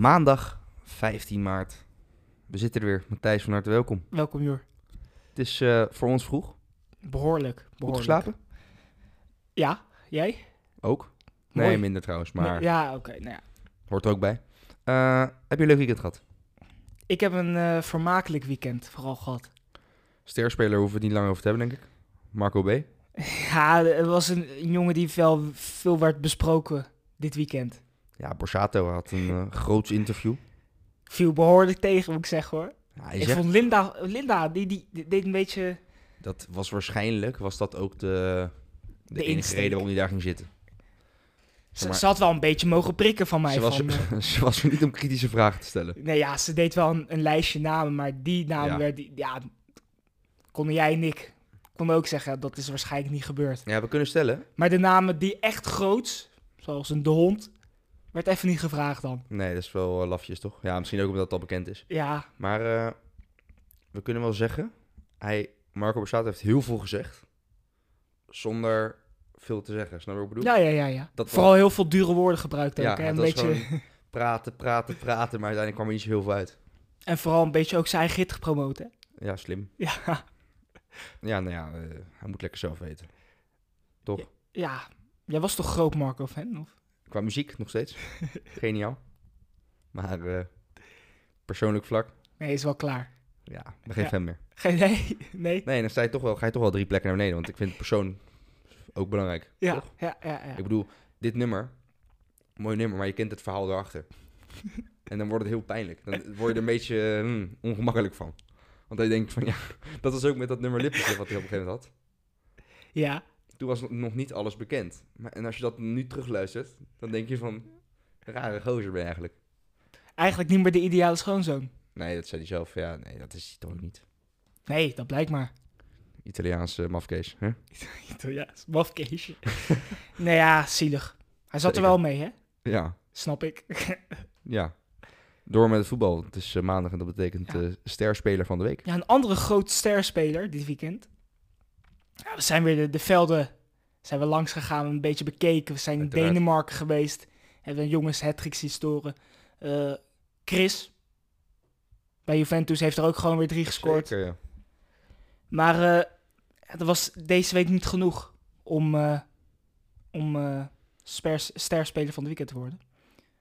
Maandag 15 maart. We zitten er weer. Matthijs, van harte welkom. Welkom Jor. Het is eh, voor ons vroeg. Behoorlijk. Goed behoorlijk. geslapen? Ja, jij? Ook? Nee, Mooi. minder trouwens, maar Nee, Ja, oké. nou ja. hoort er ook bij. Eh, heb je een leuk weekend gehad? Ik heb een eh, vermakelijk weekend vooral gehad. Sterspeler hoeven we het niet lang over te hebben, denk ik. Marco B. Ja, er was een, jongen die veel werd besproken dit weekend. Ja, Borsato had een eh groots interview. Viel behoorlijk tegen, moet ik zeggen hoor. Ja, Ik zegt, vond Linda, Linda die, die, die deed een beetje... dat was waarschijnlijk, was dat ook de, de, De enige insteek. reden waarom hij daar ging zitten. Ze, Maar- ze had wel een beetje mogen prikken van mij. Ze was, van, eh, ze was er niet om kritische vragen te stellen. nee, ja, ze deed wel een, een lijstje namen, maar die naam Ja. werd... die- Ja, konden jij en ik konden ook zeggen, dat is waarschijnlijk niet gebeurd. Ja, we kunnen stellen. Maar de namen die echt groot, zoals een De Hond, werd even niet gevraagd dan. Nee, dat is wel eh, lafjes, toch? Ja, misschien ook omdat het al bekend is. Ja, Maar eh, we kunnen wel zeggen, hij, Marco Borsato heeft heel veel gezegd. Zonder veel te zeggen. Snap je wat ik bedoel? ja, ja, ja. ja. Dat Vooral heel veel dure woorden gebruikt ook. Ja, hè? Een beetje, gewoon praten, praten, praten. Maar uiteindelijk kwam er niet zo heel veel uit. En vooral een beetje ook zijn gepromoot, hè? Ja, slim. Ja, Ja, nou ja, eh, hij moet lekker zelf weten. Toch? ja. Jij was toch groot Marco-fan? Of? Qua muziek nog steeds. Geniaal. Maar eh, persoonlijk vlak, Nee, is wel klaar. ja, ik ben geen Ja. fan meer. Geen, nee, nee. Nee, dan sta je toch wel, ga je toch wel drie plekken naar beneden. Want ik vind persoon ook belangrijk. Ja, Toch? ja, ja, ja. Ik bedoel, dit nummer, mooi nummer, maar je kent het verhaal erachter. en dan wordt het heel pijnlijk. Dan word je er een beetje eh, hmm, ongemakkelijk van. Want dan denk je van, ja, dat was ook met dat nummer Lippetje wat hij op een gegeven moment had. Ja, Toen was nog niet alles bekend. Maar, en als je dat nu terugluistert, dan denk je van, rare gozer ben je eigenlijk. eigenlijk niet meer de ideale schoonzoon. Nee, dat zei hij zelf. Ja, nee, dat is hij toch ook niet. Nee, dat blijkt maar. Italiaanse mafkees. Hè? Ja, mafkeesje. nee, ja, zielig. Hij zat er wel mee, hè? Ja, Snap ik. ja. Door met het voetbal. Het is eh, maandag en dat betekent Ja. eh sterspeler van de week. Ja, een andere grote sterspeler dit weekend. Ja, we zijn weer de, de velden zijn we langs gegaan, een beetje bekeken. We zijn in Uiteraard. Denemarken geweest. Hebben een jongens hattrick zien storen. Eh, Chris bij Juventus heeft er ook gewoon weer drie gescoord. Zeker, ja. Maar eh, ja, dat was deze week niet genoeg om, eh, om eh, sterspeler van de weekend te worden.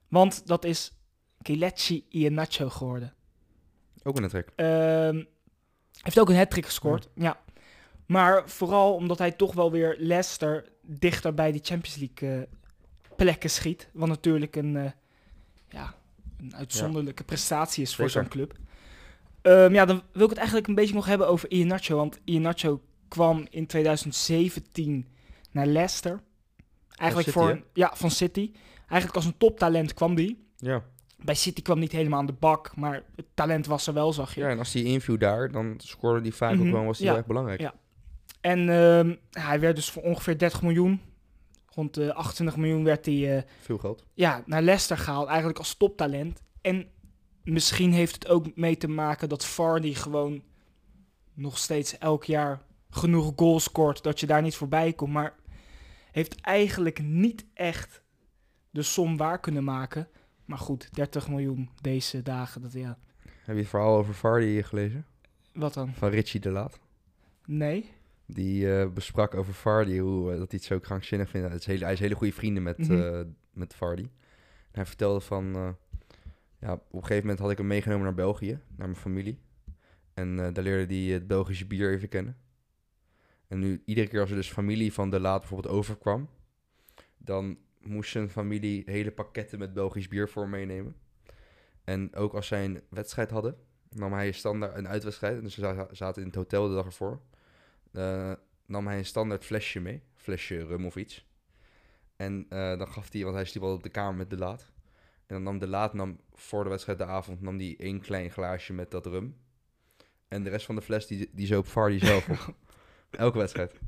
Want dat is Kelechi Iheanacho geworden. Ook een trek. Ehm heeft ook een hat gescoord, ja. Maar vooral omdat hij toch wel weer Leicester dichter bij die Champions League eh, plekken schiet. Wat natuurlijk een, eh, ja, een uitzonderlijke prestatie is voor zo'n club. Ehm, ja, dan wil ik het eigenlijk een beetje nog hebben over Iheanacho. Want Iheanacho kwam in 2017 naar Leicester. Eigenlijk City, voor, hè? ja, van City. Eigenlijk als een toptalent kwam die. Ja. Bij City kwam niet helemaal aan de bak, maar het talent was er wel, zag je. ja, en als hij inviel daar, dan scoorde hij vaak Mhm, ook wel. Was hij ja. heel erg belangrijk. Ja. En ehm, hij werd dus voor ongeveer 30 miljoen, rond de 28 miljoen werd hij eh, Veel geld. ja, naar Leicester gehaald, eigenlijk als toptalent. En misschien heeft het ook mee te maken dat Vardy gewoon nog steeds elk jaar genoeg goals scoort dat je daar niet voorbij komt. Maar heeft eigenlijk niet echt de som waar kunnen maken. Maar goed, 30 miljoen deze dagen, dat ja. Heb je het verhaal over Vardy gelezen? Wat dan? Van Richie de Laat. Nee? Die eh, besprak over Vardy, hoe, eh, dat hij het zo krankzinnig vindt. Het is hele, hij is hele goede vrienden met, eh, met Vardy. En hij vertelde van... ja, op een gegeven moment had ik hem meegenomen naar België, naar mijn familie. En daar leerde hij het Belgische bier even kennen. En nu, iedere keer als er dus familie van de Laat bijvoorbeeld overkwam... dan moest zijn familie hele pakketten met Belgisch bier voor meenemen. En ook als zij een wedstrijd hadden, nam hij standaard een uitwedstrijd. Dus ze za- zaten in het hotel de dag ervoor. Eh, nam hij een standaard flesje mee, flesje rum of iets. En eh, dan gaf hij, want hij sliep al op de kamer met de laat. En dan nam de laat nam voor de wedstrijd de avond nam die één klein glaasje met dat rum. En de rest van de fles die, die zoop Vardy zelf op. elke wedstrijd.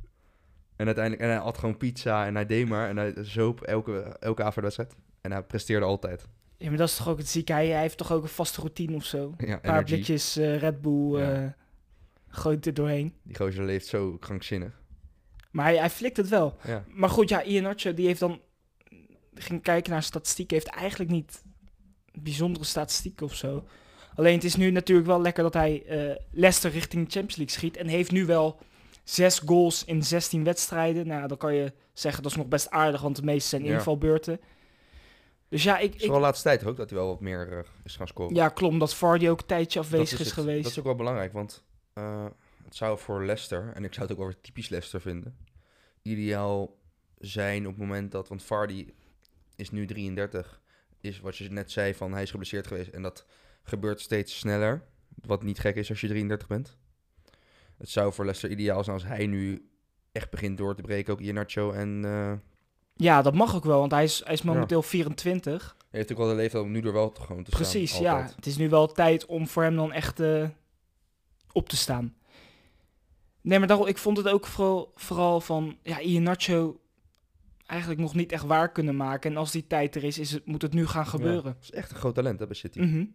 En uiteindelijk, en hij had gewoon pizza en hij deed maar. En hij zoop elke, elke avond de wedstrijd. En hij presteerde altijd. Ja, maar dat is toch ook het zieke. Hij, hij heeft toch ook een vaste routine of zo. Ja, Een paar blikjes eh, Red Bull Ja. Gooit er doorheen. Die gozer leeft zo krankzinnig. Maar hij, hij flikt het wel. Ja, Maar goed, ja, Ian Archer, die heeft dan... ging kijken naar statistieken. Heeft eigenlijk niet bijzondere statistieken of zo. Alleen het is nu natuurlijk wel lekker dat hij eh Leicester richting de Champions League schiet. En heeft nu wel zes goals in 16 wedstrijden. Nou, dan kan je zeggen dat is nog best aardig, want de meeste zijn Ja. invalbeurten. Dus ja, ik, Het is ik, wel de laatste tijd ook dat hij wel wat meer eh, is gaan scoren. ja klopt, dat Vardy ook een tijdje Dat afwezig is, het. geweest. Dat is ook wel belangrijk, want eh, het zou voor Leicester, en ik zou het ook wel weer typisch Leicester vinden, ideaal zijn op het moment dat, want Vardy is nu 33, is wat je net zei van hij is geblesseerd geweest en dat gebeurt steeds sneller, wat niet gek is als je 33 bent. Het zou voor Leicester ideaal zijn als hij nu echt begint door te breken, ook Iheanacho en eh, Ja, dat mag ook wel, want hij is, hij is momenteel 24. hij heeft ook wel de leeftijd om nu er wel te gewoon te Precies, staan. ja. Het is nu wel tijd om voor hem dan echt eh, op te staan. Nee, maar daarom, ik vond het ook vooral, vooral van, ja, Ian Nacho eigenlijk nog niet echt waar kunnen maken. En als die tijd er is, is het, moet het nu gaan gebeuren. Dat is echt een groot talent hè, bij City. Mhm.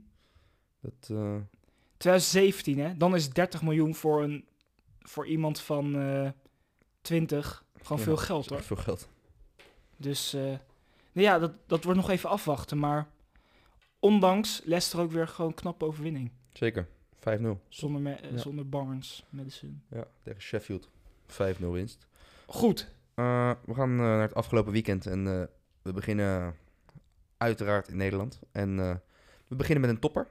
Dat, eh, 2017, hè? Dan is 30 miljoen voor, een, voor iemand van eh 20 gewoon Ja, veel geld, hoor. veel geld. Dus eh, nou ja, dat, dat wordt nog even afwachten. Maar ondanks Leicester ook weer gewoon knappe overwinning. Zeker. 5-0. Zonder, me- Ja. zonder Barnes, Madison. Ja, tegen Sheffield. 5-0 winst. Goed. Eh, we gaan eh, naar het afgelopen weekend en eh, we beginnen uiteraard in Nederland. En we beginnen met een topper.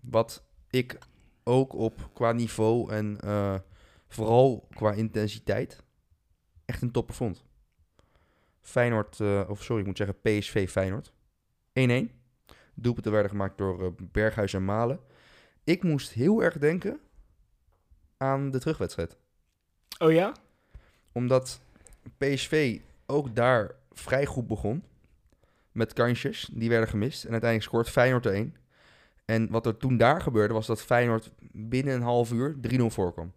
Wat ik ook op qua niveau en vooral qua intensiteit echt een topper vond. Feyenoord, of sorry, ik moet zeggen PSV Feyenoord. 1-1. Doelpunten werden gemaakt door Berghuis en Malen. Ik moest heel erg denken aan de terugwedstrijd Oh ja? omdat PSV ook daar vrij goed begon. Met kansjes, die werden gemist. En uiteindelijk scoort Feyenoord er één. En wat er toen daar gebeurde, was dat Feyenoord binnen een half uur 3-0 voorkwam.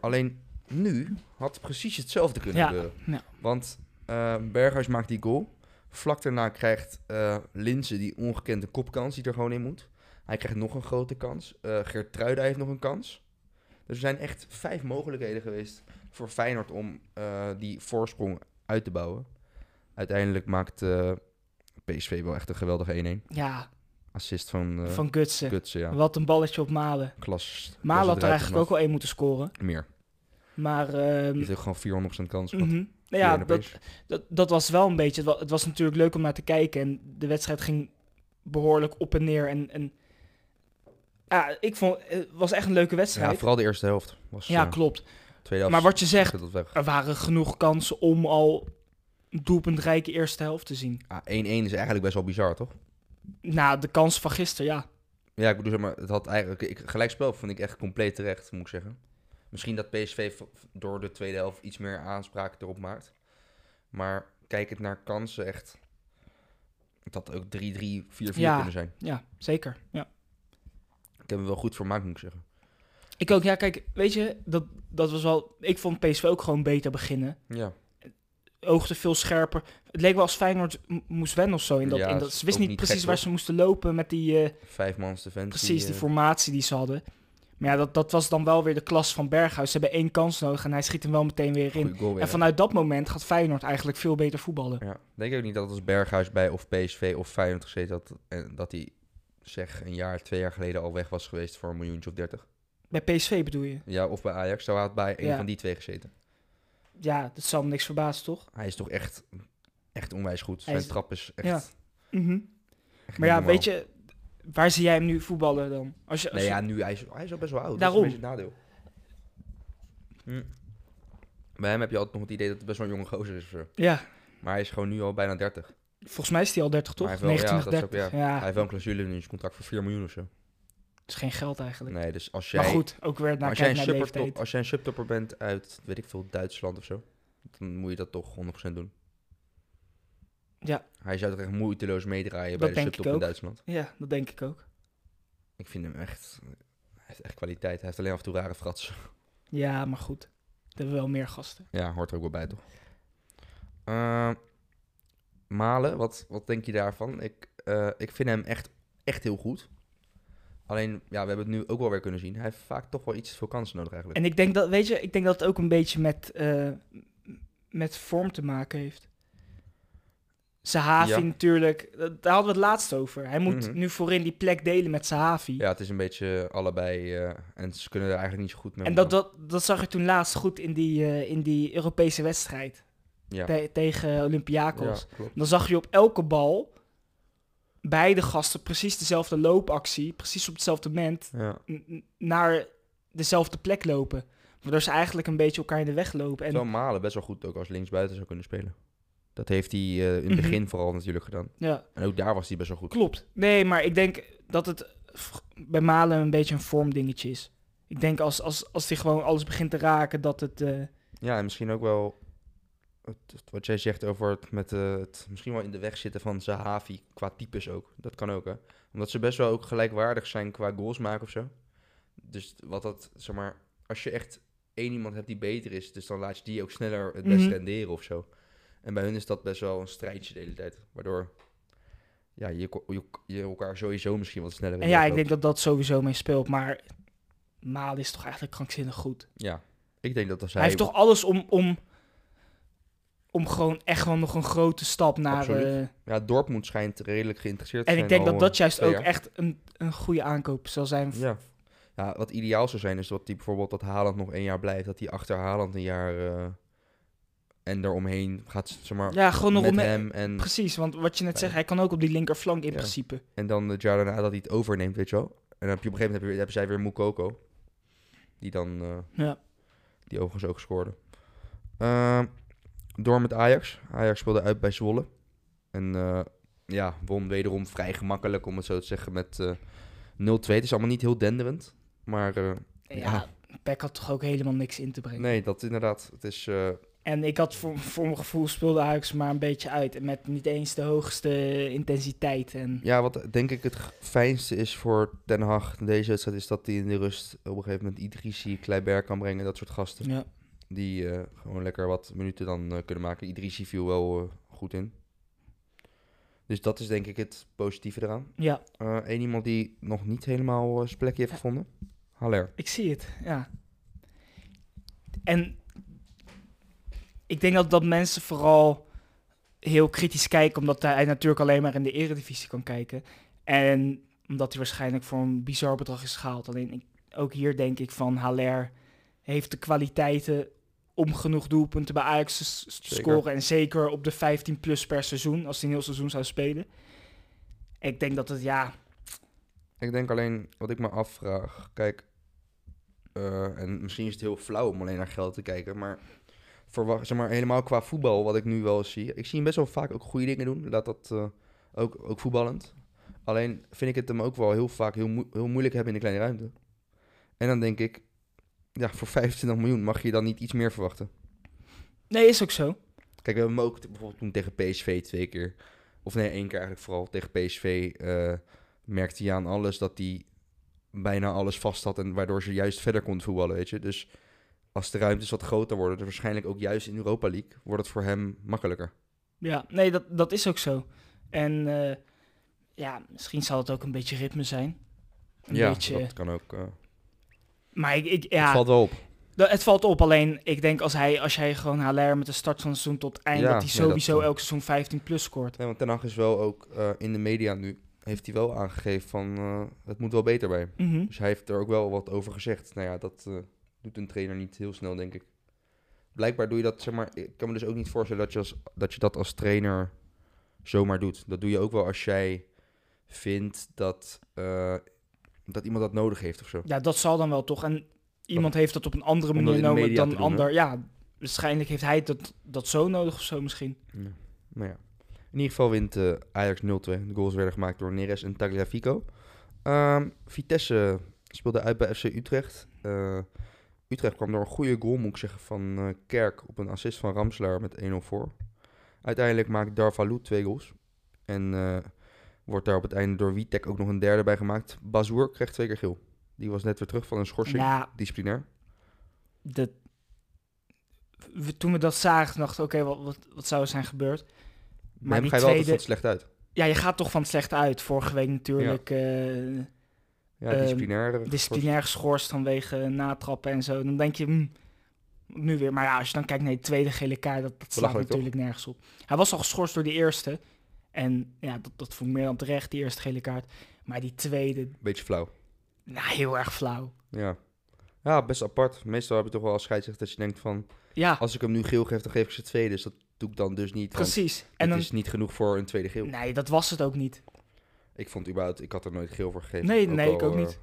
Alleen nu had precies hetzelfde kunnen gebeuren. ja. Want eh, Berghuis maakt die goal. Vlak daarna krijgt eh Linse die ongekende kopkans die er gewoon in moet. Hij krijgt nog een grote kans. Eh Geert Truida heeft nog een kans. Dus er zijn echt vijf mogelijkheden geweest voor Feyenoord om eh, die voorsprong uit te bouwen. Uiteindelijk maakt eh, PSV wel echt een geweldige 1-1. Ja, Assist van, eh van Gutsen. Gutsen, ja. Wat een balletje op Malen. Klas. Malen had er eigenlijk ook wel één moeten scoren. Meer. Maar Die ehm, heeft ook gewoon 400% kans gehad. mhm. nou Via ja, dat, dat, dat was wel een beetje... Het was, het was natuurlijk leuk om naar te kijken. En de wedstrijd ging behoorlijk op en neer. En, en ja, ik vond... Het was echt een leuke ja, wedstrijd. Ja, vooral de eerste helft. Was, eh, klopt. tweede helft Maar wat je zegt, dat er waren genoeg kansen om al doelpuntrijke eerste helft te zien. Ah, 1-1 is eigenlijk best wel bizar, toch? Nou, de kans van gisteren, ja. Ja, ik bedoel, zeg maar, het had eigenlijk... Ik, gelijkspel vond ik echt compleet terecht, moet ik zeggen. Misschien dat PSV door de tweede helft iets meer aanspraak erop maakt. Maar kijk het naar kansen, echt... Het had ook 3-3, 4-4 Ja. kunnen zijn. Ja, zeker. Ja. Ik heb er wel goed vermaakt, moet ik zeggen. Ik ook, ja, kijk, weet je, dat, dat was wel... Ik vond PSV ook gewoon beter beginnen. Ja, Oogde veel scherper. Het leek wel als Feyenoord moest wennen of zo. In dat, Ja, in dat, ze wisten niet precies waar ze moesten lopen met die... eh, vijf mans defensie. precies, die eh, formatie die ze hadden. Maar ja, dat, dat was dan wel weer de klas van Berghuis. Ze hebben één kans nodig en hij schiet hem wel meteen weer in. goal En vanuit dat moment gaat Feyenoord eigenlijk veel beter voetballen. Ja, denk je ook niet dat als Berghuis bij of PSV of Feyenoord gezeten had... En dat hij, zeg, een jaar, twee jaar geleden al weg was geweest voor een miljoentje of dertig? Bij PSV bedoel je? Ja, of bij Ajax, zou hij had bij een Ja. van die twee gezeten. Ja, dat zal me niks verbazen, toch? Hij is toch echt, echt onwijs goed. Zijn is- trap is echt, Ja. Mhm. Maar ja, normaal. weet je, waar zie jij hem nu voetballen dan? Als je, als Nee, je- ja, nu, hij is, hij is al best wel oud. Daarom. Dat is een beetje het nadeel. Hm. Bij hem heb je altijd nog het idee dat het best wel een jonge gozer is. ja, Maar hij is gewoon nu al bijna 30. Volgens mij is hij al 30, toch? Maar hij heeft wel- ja, 29, dat is ook- 30. Ja, Hij heeft wel een clausule in zijn contract voor 4 miljoen of zo. is geen geld eigenlijk. Nee, dus als jij, maar goed, ook weer naar als jij, een naar als jij een subtopper bent uit, weet ik veel, Duitsland of zo. dan moet je dat toch 100% doen. Ja. Hij zou toch echt moeiteloos meedraaien bij de subtop in. Duitsland. Ja, dat denk ik ook. Ik vind hem echt... Hij heeft echt kwaliteit. Hij heeft alleen af en toe rare fratsen. Ja, maar goed. Er hebben we wel meer gasten. Ja, hoort er ook wel bij, toch? Eh, Malen, wat, wat denk je daarvan? Ik, eh, ik vind hem echt, echt heel goed. Alleen, ja, we hebben het nu ook wel weer kunnen zien. Hij heeft vaak toch wel iets veel kansen nodig eigenlijk. En ik denk dat, weet je, ik denk dat het ook een beetje met, eh, met vorm te maken heeft. Sahavi Ja. natuurlijk, dat- daar hadden we het laatst over. Hij moet Mhm. nu voorin die plek delen met Sahavi. Ja, het is een beetje allebei. eh, en ze kunnen er eigenlijk niet zo goed mee en dat, dat, dat zag je toen laatst goed in die, eh, in die Europese wedstrijd Ja, te- tegen Olympiakos. ja. Dan zag je op elke bal beide gasten precies dezelfde loopactie, precies op hetzelfde moment, Ja. naar dezelfde plek lopen. Waardoor ze eigenlijk een beetje elkaar in de weg lopen. En Terwijl Malen best wel goed ook als linksbuiten zou kunnen spelen. Dat heeft hij eh, in het Mhm. begin vooral natuurlijk gedaan. ja, En ook daar was hij best wel goed. klopt. Nee, maar ik denk dat het bij Malen een beetje een vormdingetje is. Ik denk als, als, als hij gewoon alles begint te raken, dat het... eh, Ja, en misschien ook wel het, wat jij zegt over het, met, eh, het misschien wel in de weg zitten van Zahavi qua types ook. Dat kan ook, hè. Omdat ze best wel ook gelijkwaardig zijn qua goals maken of zo. Dus wat dat, zeg maar, als je echt één iemand hebt die beter is, dus dan laat je die ook sneller het best Mhm. renderen of zo. En bij hun is dat best wel een strijdje de hele tijd. Waardoor ja, je, je, je elkaar sowieso misschien wat sneller en ja, ik denk dat dat sowieso mee speelt. Maar Malen is toch eigenlijk krankzinnig goed. Ja, ik denk dat als hij... Hij heeft toch alles om, om, om gewoon echt wel nog een grote stap naar... Eh, Ja, Dortmund schijnt redelijk geïnteresseerd te en zijn ik denk dat dat eh, juist ook jaar. echt een, een goede aankoop zal zijn. Ja. ja, wat ideaal zou zijn is dat hij bijvoorbeeld dat Haaland nog één jaar blijft. Dat hij achter Haaland een jaar eh, en daaromheen gaat, zeg maar, Ja, gewoon nog met om... hem. En, Precies, want wat je net Ja. zegt, hij kan ook op die linkerflank in Ja. principe. en dan het jaar daarna dat hij het overneemt, weet je wel. En dan heb je op een gegeven moment heb je, hebben zij weer Mukoko. Die dan, eh, Ja. die overigens ook scoorde. Ehm, door met Ajax. Ajax speelde uit bij Zwolle. En eh, ja, won wederom vrij gemakkelijk, om het zo te zeggen, met eh 0-2. Het is allemaal niet heel denderend. Maar eh, Ja, Ja. Peck had toch ook helemaal niks in te brengen. nee, dat inderdaad. Het is... eh, En ik had voor, voor mijn gevoel speelde Ajax maar een beetje uit. En met niet eens de hoogste intensiteit. En Ja, wat denk ik het fijnste is voor Den Haag in deze wedstrijd... is dat hij in de rust op een gegeven moment Idrissi, Kleiber kan brengen. Dat soort gasten. ja. Die eh, gewoon lekker wat minuten dan eh, kunnen maken. Idrissi viel wel eh, goed in. Dus dat is denk ik het positieve eraan. ja, Eén iemand die nog niet helemaal zijn plekje heeft gevonden. Haller. ik zie het. Ja. En ik denk dat, dat mensen vooral heel kritisch kijken. Omdat hij natuurlijk alleen maar in de eredivisie kan kijken. En omdat hij waarschijnlijk voor een bizar bedrag is gehaald. Alleen ik, ook hier denk ik van Haller heeft de kwaliteiten om genoeg doelpunten bij Ajax te Zeker. scoren. En zeker op de 15 plus per seizoen, als hij een heel seizoen zou spelen. Ik denk dat het, ja, Ik denk alleen, wat ik me afvraag, kijk, eh, en misschien is het heel flauw om alleen naar geld te kijken, maar, verwacht, zeg maar helemaal qua voetbal, wat ik nu wel zie, ik zie hem best wel vaak ook goede dingen doen, laat dat eh, ook, ook voetballend. Alleen vind ik het hem ook wel heel vaak heel, heel moeilijk hebben in de kleine ruimte. En dan denk ik, ja, voor 25 miljoen mag je dan niet iets meer verwachten. nee, is ook zo. Kijk, we hebben hem ook bijvoorbeeld toen tegen PSV twee keer, of nee, één keer eigenlijk vooral tegen PSV, eh, merkte hij aan alles dat hij bijna alles vast had en waardoor ze juist verder kon voetballen, weet je. Dus als de ruimtes wat groter worden, dus waarschijnlijk ook juist in Europa League, wordt het voor hem makkelijker. Ja, nee, dat, dat is ook zo. En eh, ja, misschien zal het ook een beetje ritme zijn. Een ja, beetje, dat kan ook. eh maar ik, ik, ja, Het valt wel op. het valt op. Alleen, ik denk als hij, als jij gewoon Haller met de start van het seizoen tot eind, Ja, dat hij sowieso dat, eh, elk seizoen 15 plus scoort. Nee, want Ten Hag is wel ook eh, in de media nu, heeft hij wel aangegeven van, eh, het moet wel beter bij. Mhm. Dus hij heeft er ook wel wat over gezegd. Nou ja, dat eh, doet een trainer niet heel snel, denk ik. Blijkbaar doe je dat, zeg maar, ik kan me dus ook niet voorstellen dat je, als, dat, je dat als trainer zomaar doet. Dat doe je ook wel als jij vindt dat, dat iemand dat nodig heeft of zo. Ja, dat zal dan wel toch. En iemand heeft dat op een andere manier nodig dan hè? ander. Ja, waarschijnlijk heeft hij dat, dat zo nodig of zo misschien. Ja. Maar ja. In ieder geval wint eh, Ajax 0-2. De goals werden gemaakt door Neres en Tagliafico. Ehm, Vitesse speelde uit bij FC Utrecht. Eh, Utrecht kwam door een goede goal, moet ik zeggen, van eh, Kerk op een assist van Ramslaar met 1-0 voor. Uiteindelijk maakt Darvalu twee goals. En eh, wordt daar op het einde door Witek ook nog een derde bij gemaakt. Bazoer kreeg twee keer geel. Die was net weer terug van een schorsing, Nou, disciplinair. de, we- toen we dat zagen, dachten oké, wat, wat, wat zou er zijn gebeurd? Maar Maar die ga je wel altijd tweede, van het slecht uit. ja, je gaat toch van het slecht uit. Vorige week natuurlijk eh, Ja, Ehm, disciplinair. eh, disciplinair geschorst vanwege natrappen en zo. Dan denk je, hm, nu weer. Maar ja, als je dan kijkt naar de tweede gele kaart, dat, dat slaat natuurlijk nergens op. Hij was al geschorst door die eerste. En ja, dat, dat vond ik meer dan terecht, die eerste gele kaart. Maar die tweede, Beetje flauw. nou, heel erg flauw. Ja. ja, best apart. Meestal heb je toch wel als scheidsrechter dat je denkt van... Ja, Als ik hem nu geel geef, dan geef ik ze tweede. Dus dat doe ik dan dus niet. precies. En dan, is niet genoeg voor een tweede geel. nee, dat was het ook niet. Ik vond überhaupt, ik had er nooit geel voor gegeven. Nee, nee, ik ook eh, niet.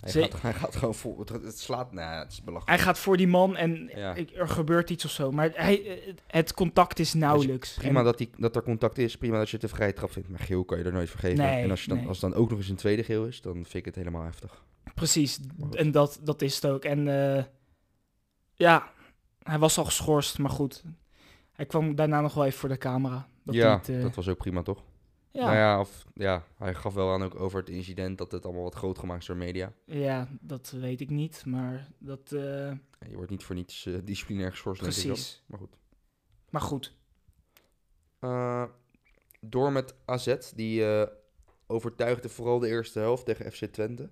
Hij, gaat, hij gaat gewoon voor. Het, het slaat. Nou, het is belachelijk. Hij gaat voor die man en Ja. er gebeurt iets of zo. Maar hij, het contact is nauwelijks. Prima En- dat, die, dat er contact is. Prima dat je het een vrije trap vindt. Maar geel kan je er nooit voor geven. Nee, en als, je dan, nee. als het dan ook nog eens een tweede geel is, dan vind ik het helemaal heftig. Precies, en dat, dat is het ook. En eh, ja, hij was al geschorst, maar goed. Hij kwam daarna nog wel even voor de camera. Dat ja, eh, dat was ook prima, toch? Ja, Nou ja, of, ja, hij gaf wel aan ook over het incident dat het allemaal wat groot gemaakt is door media. ja, dat weet ik niet, maar dat... eh, Je wordt niet voor niets eh, disciplinair geschorst, denk ik wel. precies. Maar goed. Maar goed, Eh, door met AZ, die overtuigde vooral de eerste helft tegen FC Twente.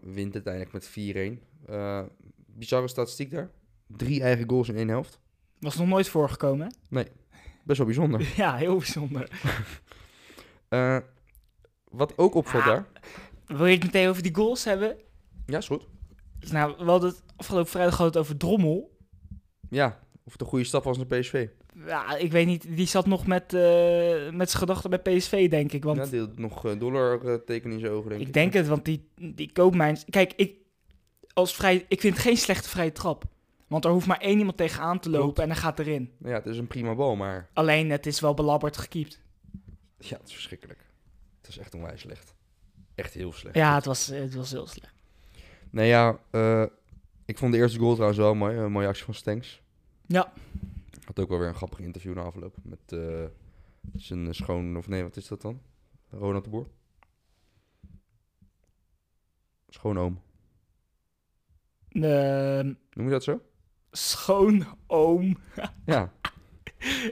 Wint uiteindelijk met 4-1. Eh bizarre statistiek daar. Drie eigen goals in één helft. was nog nooit voorgekomen, hè? Best wel bijzonder. Ja, heel bijzonder. Eh, wat ook opvalt Ah. daar. Wil je het meteen over die goals hebben? Ja, is goed. Nou, we hadden het afgelopen vrijdag gehad over Drommel. Ja, of het een goede stap was naar PSV. Ja, ik weet niet, die zat nog met, eh, met zijn gedachten bij PSV, denk ik. Want ja, die had nog eh, dollar eh, teken in zijn ogen, denk ik. Ik denk het, want die, die koopmijn... Kijk, ik, als vrij, ik vind het geen slechte vrije trap. Want er hoeft maar één iemand tegenaan te lopen Klopt. en dan gaat erin. Ja, het is een prima bal, maar Alleen, het is wel belabberd gekiept. ja, het is verschrikkelijk. Het is echt onwijs slecht. Echt heel slecht. Ja, het was, het was heel slecht. Nee, ja, eh, ik vond de eerste goal trouwens wel mooi. Een mooie actie van Stenks. Ja. Had ook wel weer een grappig interview na afloop. Met eh, zijn schoon... Of nee, wat is dat dan? Ronald de Boer? Schoonoom. Ehm, Noem je dat zo? Schoonoom. Ja.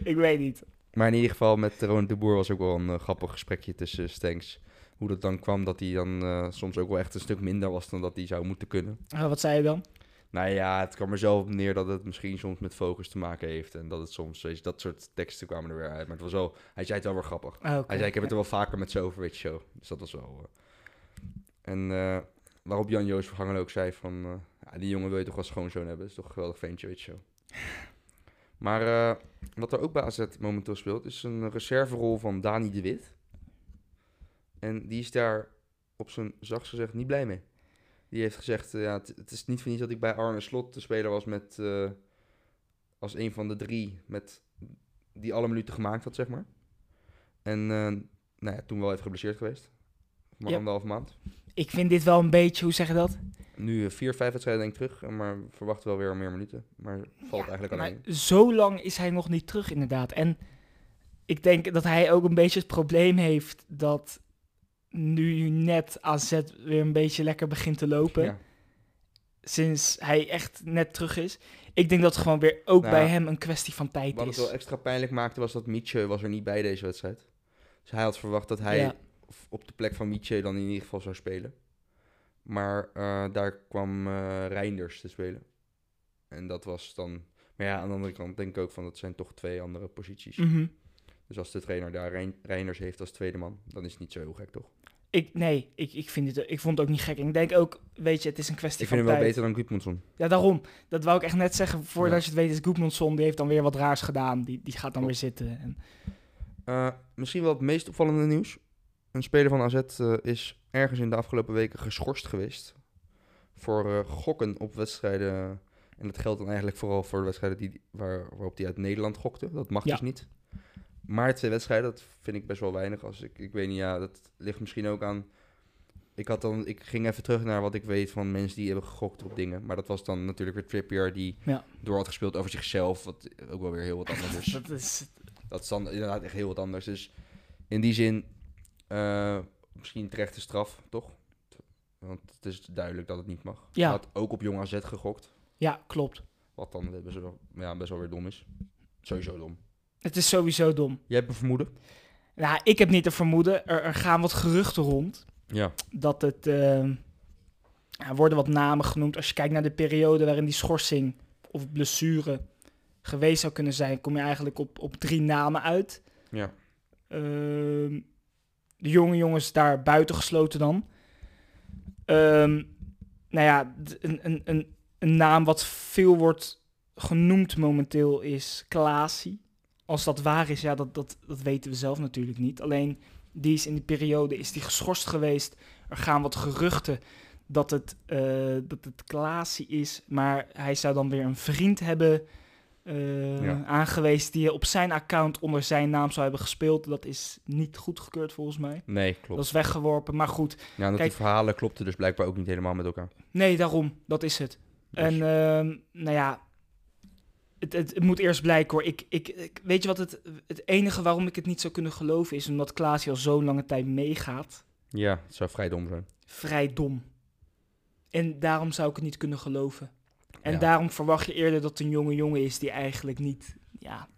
ik weet niet. Maar in ieder geval met Ronald de Boer was ook wel een eh, grappig gesprekje tussen Stenks. Hoe dat dan kwam dat hij dan eh, soms ook wel echt een stuk minder was dan dat hij zou moeten kunnen. Eh, wat zei je dan? Nou ja, het kwam er zelf op neer dat het misschien soms met focus te maken heeft. En dat het soms, je, dat soort teksten kwamen er weer uit. Maar het was wel, hij zei het wel weer grappig. Ah. Hij zei, ik heb het er wel vaker met zo over, zo. Dus dat was wel... eh. En waarop Jan-Joos Verganger ook zei van... die jongen wil je toch wel schoonzoon hebben. Dat is toch een geweldig ventje, weet je zo. Maar eh, wat er ook bij AZ momenteel speelt... is een reserverol van Dani de Wit. En die is daar op zijn zachtst gezegd niet blij mee. Die heeft gezegd, eh, ja, het, is niet voor niets dat ik bij Arne Slot te spelen was met... eh, als een van de drie met die alle minuten gemaakt had, zeg maar. En nou ja, toen wel even geblesseerd geweest. Maar Ja. anderhalf maand. Ik vind dit wel een beetje, hoe zeg je dat? Nu eh, vier, vijf wedstrijden denk ik terug. eh, Maar verwacht wel weer meer minuten. Maar valt eigenlijk alleen. zo lang is hij nog niet terug, inderdaad. En ik denk dat hij ook een beetje het probleem heeft dat nu net AZ weer een beetje lekker begint te lopen. Ja. Sinds hij echt net terug is. Ik denk dat het gewoon weer ook Nou, bij hem een kwestie van tijd Wat het is. wel extra pijnlijk maakte was dat Mietje was er niet bij deze wedstrijd. Dus hij had verwacht dat hij Ja. Op de plek van Mietje dan in ieder geval zou spelen. Maar eh, daar kwam eh Reinders te spelen. En dat was dan... Maar ja, aan de andere kant denk ik ook van dat zijn toch twee andere posities. Mhm. Dus als de trainer daar Rein- Reinders heeft als tweede man, dan is het niet zo heel gek, toch? ik, nee, ik, ik, vind het, ik vond het ook niet gek. En ik denk ook, weet je, het is een kwestie Ik van vind hem wel tijd. beter dan Gudmundsson. Ja, daarom. Dat wou ik echt net zeggen. Voordat Ja. je het weet is Goedmanson, die heeft dan weer wat raars gedaan. Die, die gaat dan weer zitten. En, Eh, misschien wel het meest opvallende nieuws. Een speler van AZ eh, is ergens in de afgelopen weken geschorst geweest. Voor eh, gokken op wedstrijden. En dat geldt dan eigenlijk vooral voor de wedstrijden die, waar, waarop hij uit Nederland gokte. Dat mag Ja. dus niet. Maar twee wedstrijden, dat vind ik best wel weinig. Als ik, ik weet niet, ja, dat ligt misschien ook aan ik, had dan, ik ging even terug naar wat ik weet van mensen die hebben gegokt op dingen. Maar dat was dan natuurlijk weer Trippier die Ja. door had gespeeld over zichzelf. Wat ook wel weer heel wat anders is. Dat is dat is dan inderdaad echt heel wat anders. Dus in die zin eh, misschien terechte straf, toch? Want het is duidelijk dat het niet mag. Ja. Hij had ook op Jong AZ gegokt. ja, klopt. Wat dan best wel, ja, best wel weer dom is. Sowieso dom. Het is sowieso dom. Jij hebt een vermoeden? Nou, ik heb niet te vermoeden. Er, er gaan wat geruchten rond. Ja. dat het. eh, er worden wat namen genoemd. Als je kijkt naar de periode waarin die schorsing of blessure geweest zou kunnen zijn, kom je eigenlijk op, op drie namen uit. Ja. Ehm, de jonge jongens daar buiten gesloten dan. Ehm, nou ja, een, een, een, naam wat veel wordt genoemd momenteel is Klaasie. Als dat waar is, ja, dat, dat, dat weten we zelf natuurlijk niet. Alleen die is in die periode is die geschorst geweest. Er gaan wat geruchten dat het, eh dat het Klaasie is. Maar hij zou dan weer een vriend hebben eh, Ja. aangewezen die op zijn account onder zijn naam zou hebben gespeeld. Dat is niet goedgekeurd volgens mij. Nee, klopt. Dat is weggeworpen. Maar goed, Ja, dat Kijk- die verhalen klopten dus blijkbaar ook niet helemaal met elkaar. nee, daarom. Dat is het. Dus- En ehm, nou ja, het, het, het moet eerst blijken hoor. Ik, ik, ik- weet je wat het, het enige waarom ik het niet zou kunnen geloven is omdat Klaasie al zo'n lange tijd meegaat. ja, het zou vrij dom zijn. Vrij dom. En daarom zou ik het niet kunnen geloven. En Ja. daarom verwacht je eerder dat het een jonge jongen is die eigenlijk niet, ja,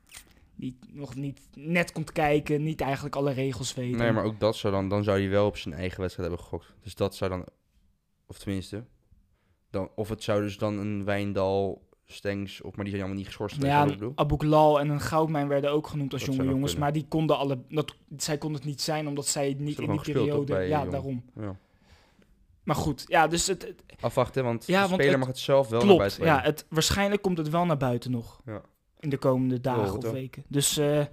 niet, nog niet net komt kijken, niet eigenlijk alle regels weet. Nee, maar ook dat zou dan, dan zou hij wel op zijn eigen wedstrijd hebben gegokt. Dus dat zou dan, of tenminste, dan, of het zou dus dan een Wijndal, Stengs, of maar die zijn allemaal niet geschorst. Ja, Ghlal en een Goudmijn werden ook genoemd als Dat jonge jongens, maar die konden alle, dat, zij konden het niet zijn omdat zij niet in die periode, ja, daarom. Ja. Maar goed, ja, dus het, het- Afwachten, want Ja, de want speler het mag het zelf wel naar buiten Ja, het, waarschijnlijk komt het wel naar buiten nog Ja. in de komende dagen of weken. Dus eh,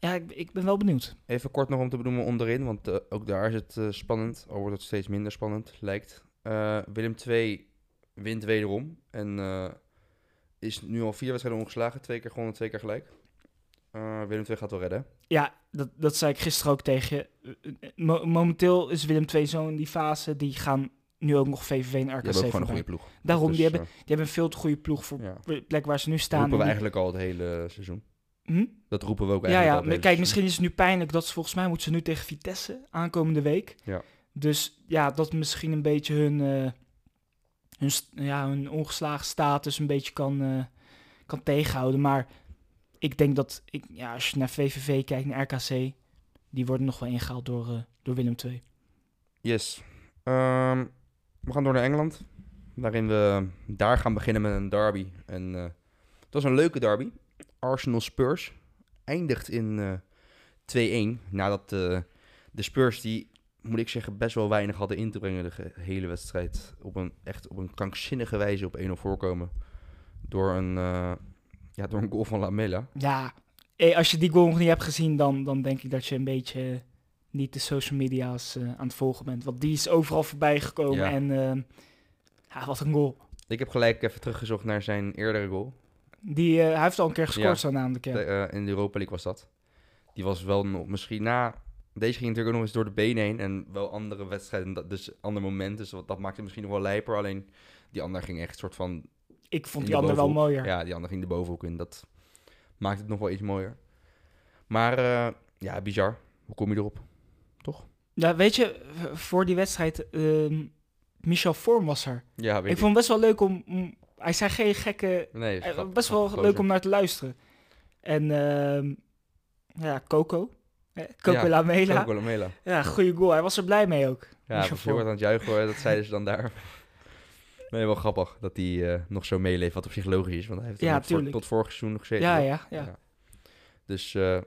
ja, ik, ik ben wel benieuwd. Even kort nog om te benoemen onderin, want eh, ook daar is het eh, spannend. Al wordt het steeds minder spannend, lijkt. Willem II wint wederom en is nu al vier wedstrijden ongeslagen. Twee keer gewonnen, twee keer gelijk. Eh, Willem II gaat wel redden. Ja, dat, dat zei ik gisteren ook tegen je. Eh, eh, mo- momenteel is Willem II zo in die fase. Die gaan nu ook nog VVV en Die RKC hebben ook gewoon een goede ploeg. Daarom, Dus, die, hebben, die hebben een veel te goede ploeg voor ja. de plek waar ze nu Dat staan. roepen we En eigenlijk al het hele seizoen. die- Hm? Dat roepen we ook Ja, eigenlijk ja. al maar hele Kijk, seizoen. misschien is het nu pijnlijk dat ze volgens mij moeten ze nu tegen Vitesse aankomende week. Ja. Dus ja, dat misschien een beetje hun, hun, ja, hun ongeslagen status een beetje kan, kan tegenhouden. Maar ik denk dat, ik, ja, als je naar VVV kijkt, naar RKC, die worden nog wel ingehaald door, eh, door Willem II. Yes. Ehm, we gaan door naar Engeland. Waarin we daar gaan beginnen met een derby. En eh, het was een leuke derby. Arsenal Spurs eindigt in eh 2-1. Nadat eh, de Spurs, die moet ik zeggen, best wel weinig hadden in te brengen de hele wedstrijd. Op een, echt op een krankzinnige wijze op 1-0 voorkomen. Door een, ja, door een goal van Lamela. Ja, eh, als je die goal nog niet hebt gezien, dan, dan denk ik dat je een beetje niet de social media's eh, aan het volgen bent. Want die is overal voorbij gekomen Ja. en eh, ja, wat een goal. Ik heb gelijk even teruggezocht naar zijn eerdere goal. Die, eh, hij heeft al een keer gescoord Ja. zo namelijk. Ja. De, in de Europa League was dat. Die was wel nog, misschien na... Deze ging natuurlijk ook nog eens door de benen heen. En wel andere wedstrijden, dus ander moment. Dus wat, dat maakte misschien nog wel lijper. Alleen die ander ging echt soort van... Ik vond die de ander wel mooier. Ja, die ander ging de bovenhoek in. Dat maakt het nog wel iets mooier. Maar eh, ja, bizar. Hoe kom je erop? Ja, weet je, voor die wedstrijd, ehm, Michel Vorm was er. Ja, weet Ik vond het best wel leuk om... hij zei geen gekke... Nee, eh, grap- best wel leuk om naar te luisteren. En ehm, ja, Coco. Eh, Coco Ja, Lamela. Coco Lamela. Ja, goede goal. Hij was er blij mee ook. Ja, Michel was heel Vorm. hard aan het juichen hoor. Dat zeiden ze dan daar. Nee, wel grappig dat hij eh, nog zo meeleeft. Wat op zich logisch is. Want hij heeft Ja, voor- tot vorig seizoen nog gezeten. Ja, ja, ja. Ja. Dus, eh,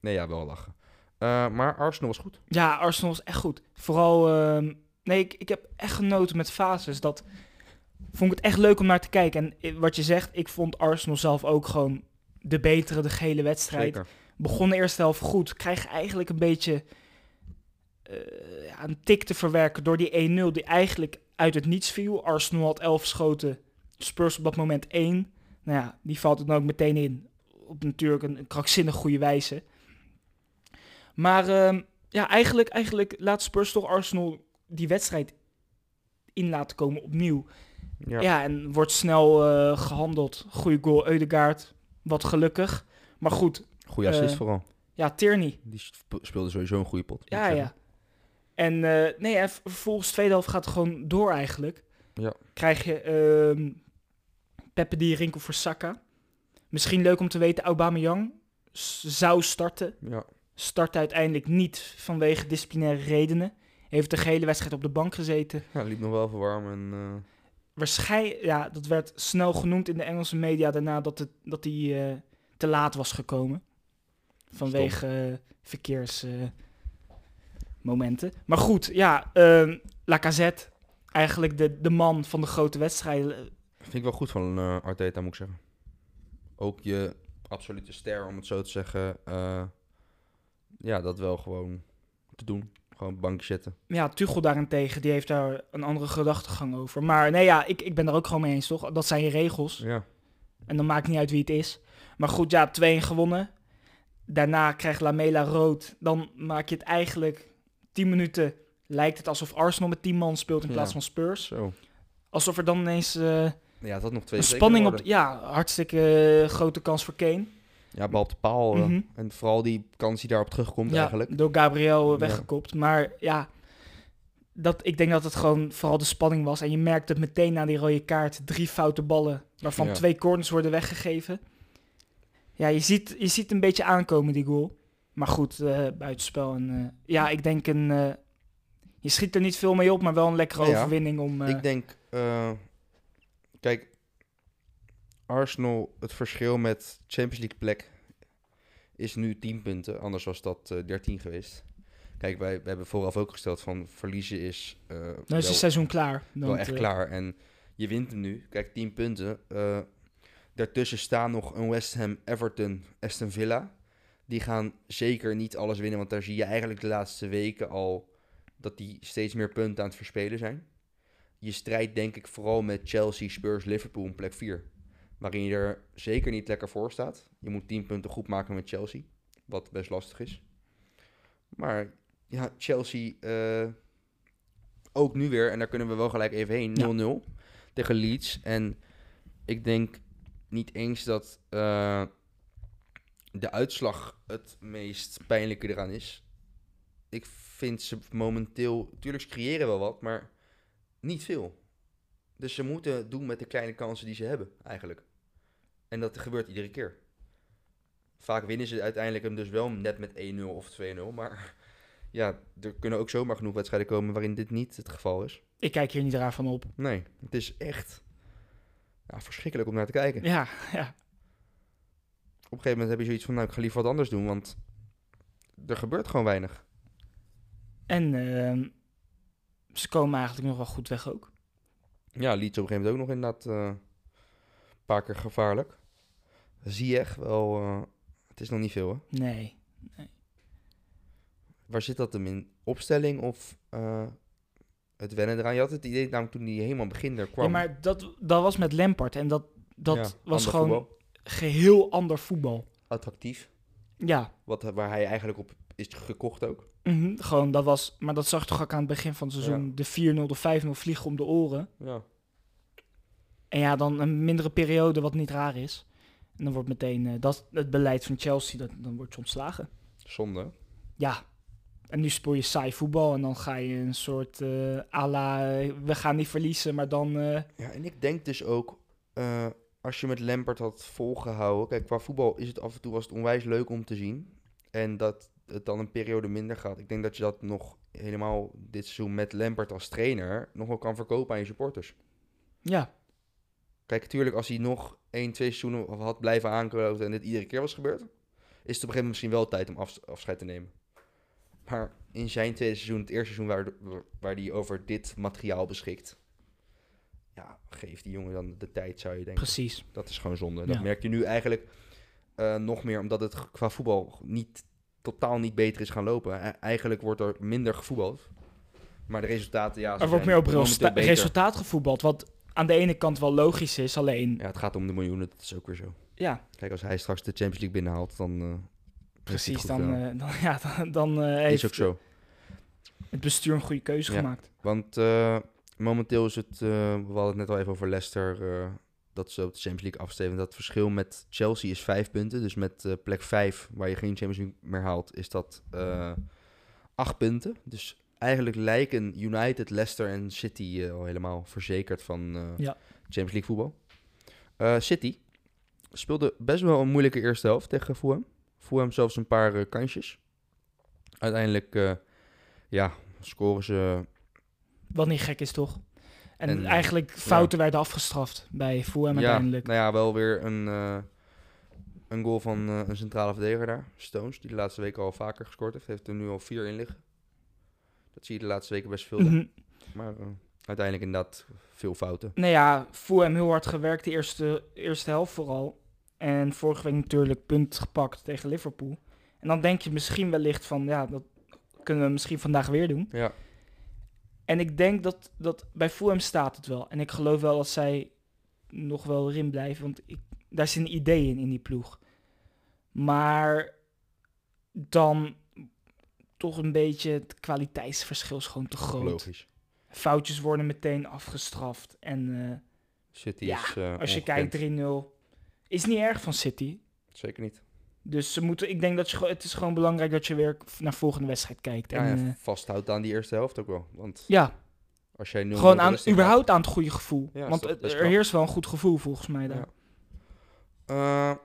nee, ja, wel lachen. Eh, maar Arsenal was goed. Ja, Arsenal was echt goed. Vooral, ehm, nee, ik, ik heb echt genoten met fases. Dat vond ik het echt leuk om naar te kijken. En wat je zegt, ik vond Arsenal zelf ook gewoon de betere de gehele wedstrijd. Zeker. Begon de eerste helft goed. Krijg eigenlijk een beetje ja, een tik te verwerken door die 1-0 die eigenlijk uit het niets viel. Arsenal had 11 schoten, Spurs op dat moment 1. Nou ja, die valt er dan ook meteen in. Op natuurlijk een, een krankzinnig goede wijze. Maar ehm, ja, eigenlijk, eigenlijk laat Spurs toch Arsenal die wedstrijd in laten komen opnieuw. Ja, Ja, en wordt snel eh, gehandeld. Goeie goal, Eudegaard. Wat gelukkig. Maar goed, goede assist eh, vooral. ja, Tierney. Die sp- speelde sowieso een goede pot. Ja, ja. En eh, nee, en v- vervolgens de tweede helft gaat het gewoon door eigenlijk. Ja. Krijg je ehm Peppe die Rinkel voor Saka. Misschien leuk om te weten, Aubameyang zou starten. Ja, Start uiteindelijk niet vanwege disciplinaire redenen. Heeft de gehele wedstrijd op de bank gezeten. ja liep nog wel even warm. En, eh, Waarschijnlijk, ja, dat werd snel genoemd in de Engelse media daarna dat, het, dat hij eh, te laat was gekomen. Vanwege eh, verkeersmomenten. maar goed, ja, ehm Lacazette, eigenlijk de, de man van de grote wedstrijden. vind ik wel goed van eh, Arteta, moet ik zeggen. Ook je absolute ster, om het zo te zeggen. eh, ja, dat wel gewoon te doen. Gewoon bankje zetten. Ja, Tuchel daarentegen, die heeft daar een andere gedachtegang over. Maar nee, ja, ik, ik ben daar ook gewoon mee eens, toch? Dat zijn je regels. Ja, En dan maakt niet uit wie het is. Maar goed, ja, 2-1 gewonnen. Daarna krijgt Lamela rood. Dan maak je het eigenlijk 10 minuten. Lijkt het alsof Arsenal met 10 man speelt in Ja. plaats van Spurs. zo. Alsof er dan ineens eh, Ja, had nog twee een spanning op. Ja, hartstikke eh, grote kans voor Kane. Ja, bal op de paal. eh, Mhm. En vooral die kans die daarop terugkomt Ja, eigenlijk. door Gabriel weggekopt. Maar ja, dat, ik denk dat het gewoon vooral de spanning was. En je merkt het meteen na die rode kaart. Drie foute ballen, waarvan twee corners worden weggegeven. Ja, je ziet, je ziet een beetje aankomen, die goal. Maar goed, eh buitenspel. En, eh, ja, ik denk een... eh, je schiet er niet veel mee op, maar wel een lekkere Ja, overwinning om... Ik denk, kijk, Arsenal, het verschil met Champions League plek is nu 10 punten. Anders was dat eh 13 geweest. Kijk, wij, hebben vooraf ook gesteld van verliezen is, dan is wel, het seizoen klaar. wel Want, echt klaar. En je wint hem nu. Kijk, 10 punten. daartussen staan nog een West Ham, Everton, Aston Villa. Die gaan zeker niet alles winnen, want daar zie je eigenlijk de laatste weken al dat die steeds meer punten aan het verspelen zijn. Je strijdt denk ik vooral met Chelsea, Spurs, Liverpool in plek 4. Waarin je er zeker niet lekker voor staat. Je moet 10 punten goed maken met Chelsea. Wat best lastig is. Maar ja, Chelsea eh, ook nu weer. En daar kunnen we wel gelijk even heen. 0-0 tegen Leeds. En ik denk niet eens dat eh, de uitslag het meest pijnlijke eraan is. Ik vind ze momenteel... Tuurlijk, ze creëren wel wat, maar niet veel. Dus ze moeten doen met de kleine kansen die ze hebben, eigenlijk. En dat gebeurt iedere keer. Vaak winnen ze uiteindelijk hem dus wel net met 1-0 of 2-0. Maar ja, er kunnen ook zomaar genoeg wedstrijden komen waarin dit niet het geval is. Ik kijk hier niet raar van op. Nee, het is echt ja, verschrikkelijk om naar te kijken. Ja, ja. Op een gegeven moment heb je zoiets van, nou, ik ga liever wat anders doen, want er gebeurt gewoon weinig. En ehm, ze komen eigenlijk nog wel goed weg ook. Ja, Leeds op een gegeven moment ook nog inderdaad eh, een paar keer gevaarlijk. Ziyech wel, eh, het is nog niet veel hè. Nee. Waar zit dat hem in? Opstelling of eh, het wennen eraan? Je had het idee namelijk toen hij helemaal begin er kwam. Ja, maar dat, dat was met Lampard. En dat, dat Ja, was gewoon voetbal. Geheel ander voetbal. Attractief. Ja, Wat, waar hij eigenlijk op is gekocht ook. mhm, gewoon dat was... Maar dat zag toch ook aan het begin van het seizoen. De 4-0, de 5-0 vliegen om de oren. Ja. En ja, dan een mindere periode, wat niet raar is. En dan wordt meteen eh, dat het beleid van Chelsea, dat, dan wordt je ontslagen. Zonde. Ja, en nu speel je saai voetbal en dan ga je een soort eh à la, eh, we gaan niet verliezen, maar dan... Ja, en ik denk dus ook, als je met Lampert had volgehouden... Kijk, qua voetbal is het af en toe was het onwijs leuk om te zien. En dat het dan een periode minder gaat. Ik denk dat je dat nog helemaal dit seizoen met Lampert als trainer... nog wel kan verkopen aan je supporters. ja, Kijk, natuurlijk als hij nog 1, 2 seizoenen had blijven aankloten... en dit iedere keer was gebeurd... is het op een gegeven moment misschien wel tijd om af- afscheid te nemen. Maar in zijn tweede seizoen, het eerste seizoen waar, waar hij over dit materiaal beschikt... Ja, geef die jongen dan de tijd, zou je denken. precies. Dat is gewoon zonde. Dat Ja. merk je nu eigenlijk eh, nog meer, omdat het qua voetbal niet, totaal niet beter is gaan lopen. E- eigenlijk wordt er minder gevoetbald. Maar de resultaten, ja, Er wordt meer op resultaat gevoetbald, wat aan de ene kant wel logisch is, alleen... Ja, het gaat om de miljoenen, dat is ook weer zo. Ja, Kijk, als hij straks de Champions League binnenhaalt, dan eh, precies, dan, eh, dan, ja, dan, dan eh, Is heeft ook zo. het bestuur een goede keuze Ja. gemaakt. Want momenteel is het, eh, we hadden het net al even over Leicester, eh, dat ze op de Champions League afsteven. Dat verschil met Chelsea is vijf punten. Dus met eh, plek vijf, waar je geen Champions League meer haalt, is dat acht punten. Dus eigenlijk lijken United, Leicester en City al helemaal verzekerd van Ja. Champions League voetbal. City speelde best wel een moeilijke eerste helft tegen Fulham. Fulham zelfs een paar kansjes. Uiteindelijk, ja, scoren ze Wat niet gek is, toch? En, En, eigenlijk fouten werden afgestraft bij Fulham ja, uiteindelijk. Nou ja, wel weer een, eh, een goal van eh, een centrale verdediger daar, Stones, die de laatste weken al vaker gescoord heeft. Heeft er nu al vier in liggen. Dat zie je de laatste weken best veel. Mhm. Maar eh, uiteindelijk inderdaad veel fouten. Nou ja, Fulham heel hard gewerkt de eerste, eerste helft vooral. En vorige week natuurlijk punt gepakt tegen Liverpool. En dan denk je misschien wellicht van, ja, dat kunnen we misschien vandaag weer doen. Ja, En ik denk dat, dat bij Fulham staat het wel. En ik geloof wel dat zij nog wel erin blijven. Want ik, daar zit een idee in, in die ploeg. Maar dan toch een beetje het kwaliteitsverschil is gewoon te groot. logisch. Foutjes worden meteen afgestraft. En eh, City Ja, is eh, als je ongekend. kijkt 3-0, is niet erg van City. Zeker niet. Dus ze moeten, ik denk dat je, het is gewoon belangrijk dat je weer naar volgende wedstrijd kijkt. Ja, en, ja, eh, vasthoudt aan die eerste helft ook wel. Want ja, als jij nu gewoon aan, überhaupt aan het goede gevoel. Ja, Want het- er heerst wel een goed gevoel volgens mij daar. Ja. Eh,